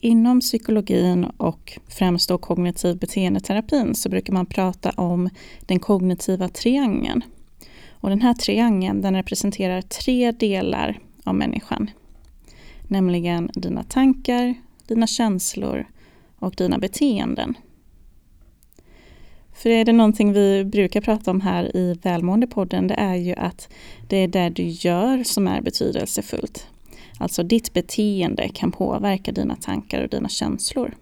Inom psykologin och främst då kognitiv beteendeterapin så brukar man prata om den kognitiva triangeln. Och den här triangeln den representerar tre delar av människan. Nämligen dina tankar, dina känslor och dina beteenden. För är det någonting vi brukar prata om här i Välmåendepodden det är ju att det är det du gör som är betydelsefullt. Alltså ditt beteende kan påverka dina tankar och dina känslor.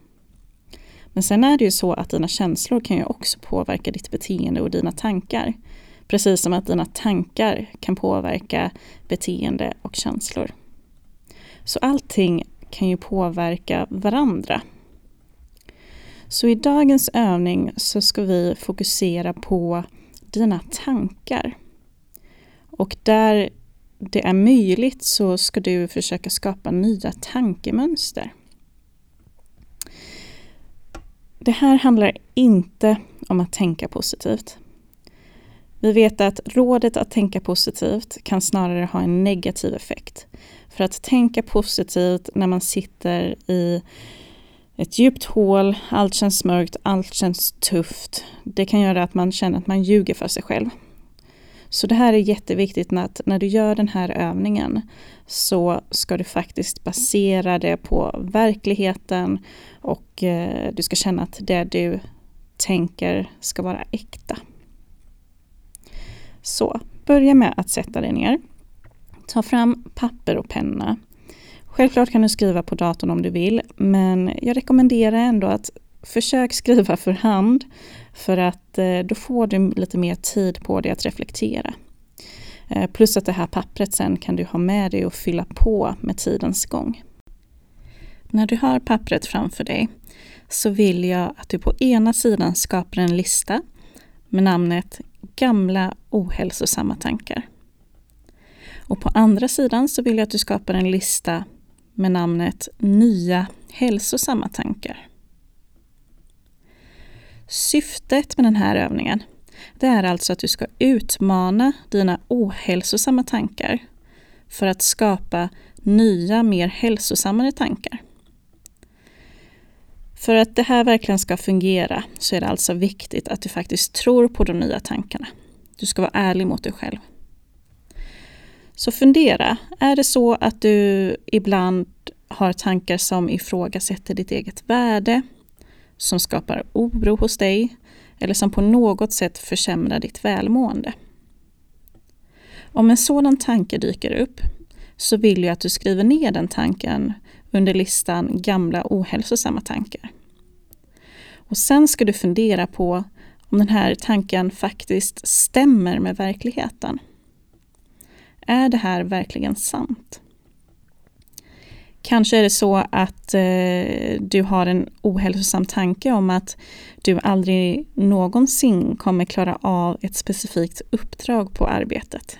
Men sen är det ju så att dina känslor kan ju också påverka ditt beteende och dina tankar. Precis som att dina tankar kan påverka beteende och känslor. Så allting kan ju påverka varandra. Så i dagens övning så ska vi fokusera på dina tankar. Och där det är möjligt så ska du försöka skapa nya tankemönster. Det här handlar inte om att tänka positivt. Vi vet att rådet att tänka positivt kan snarare ha en negativ effekt. För att tänka positivt när man sitter i ett djupt hål, allt känns mörkt, allt känns tufft. Det kan göra att man känner att man ljuger för sig själv. Så det här är jätteviktigt att när du gör den här övningen så ska du faktiskt basera det på verkligheten och eh, du ska känna att det du tänker ska vara äkta. Så börja med att sätta dig ner. Ta fram papper och penna. Självklart kan du skriva på datorn om du vill, men jag rekommenderar ändå att försök skriva för hand för att eh, då får du lite mer tid på dig att reflektera. Eh, plus att det här pappret sen kan du ha med dig och fylla på med tidens gång. När du har pappret framför dig så vill jag att du på ena sidan skapar en lista med namnet Gamla ohälsosamma tankar. Och på andra sidan så vill jag att du skapar en lista med namnet Nya hälsosamma tankar. Syftet med den här övningen det är alltså att du ska utmana dina ohälsosamma tankar för att skapa nya, mer hälsosammare tankar. För att det här verkligen ska fungera så är det alltså viktigt att du faktiskt tror på de nya tankarna. Du ska vara ärlig mot dig själv. Så fundera, är det så att du ibland har tankar som ifrågasätter ditt eget värde, som skapar oro hos dig eller som på något sätt försämrar ditt välmående? Om en sådan tanke dyker upp så vill jag att du skriver ner den tanken under listan gamla ohälsosamma tankar. Och sen ska du fundera på om den här tanken faktiskt stämmer med verkligheten. Är det här verkligen sant? Kanske är det så att eh, du har en ohälsosam tanke om att du aldrig någonsin kommer klara av ett specifikt uppdrag på arbetet.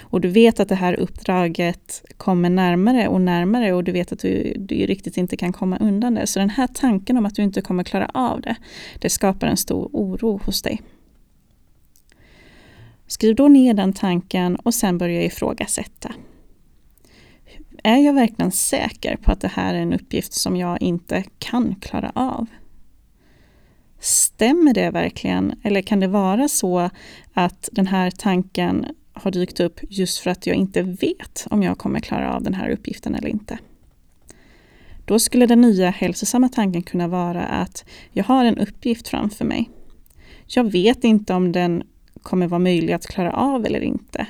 Och du vet att det här uppdraget kommer närmare och närmare och du vet att du, du riktigt inte kan komma undan det. Så den här tanken om att du inte kommer klara av det, det skapar en stor oro hos dig. Skriv då ner den tanken och sen börja ifrågasätta. Är jag verkligen säker på att det här är en uppgift som jag inte kan klara av? Stämmer det verkligen? Eller kan det vara så att den här tanken har dykt upp just för att jag inte vet om jag kommer klara av den här uppgiften eller inte? Då skulle den nya hälsosamma tanken kunna vara att jag har en uppgift framför mig. Jag vet inte om den kommer vara möjlig att klara av eller inte.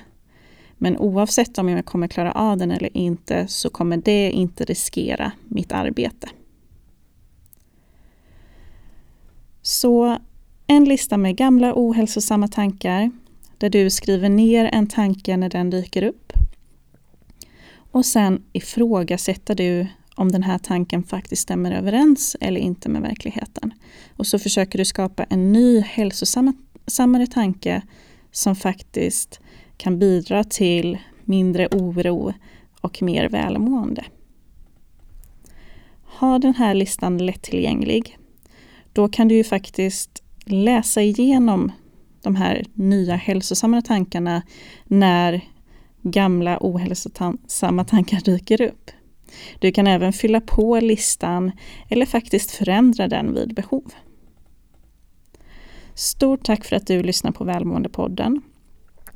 Men oavsett om jag kommer klara av den eller inte så kommer det inte riskera mitt arbete. Så en lista med gamla ohälsosamma tankar där du skriver ner en tanke när den dyker upp. Och sen ifrågasätter du om den här tanken faktiskt stämmer överens eller inte med verkligheten. Och så försöker du skapa en ny hälsosammare tanke som faktiskt kan bidra till mindre oro och mer välmående. Ha den här listan lättillgänglig. Då kan du ju faktiskt läsa igenom de här nya hälsosamma tankarna när gamla ohälsosamma tankar dyker upp. Du kan även fylla på listan eller faktiskt förändra den vid behov. Stort tack för att du lyssnar på Välmåendepodden.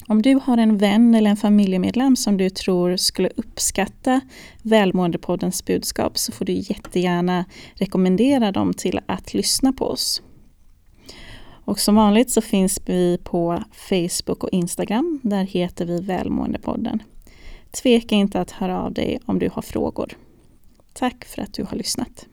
Om du har en vän eller en familjemedlem som du tror skulle uppskatta Välmåendepoddens budskap så får du jättegärna rekommendera dem till att lyssna på oss. Och som vanligt så finns vi på Facebook och Instagram. Där heter vi Välmåendepodden. Tveka inte att höra av dig om du har frågor. Tack för att du har lyssnat.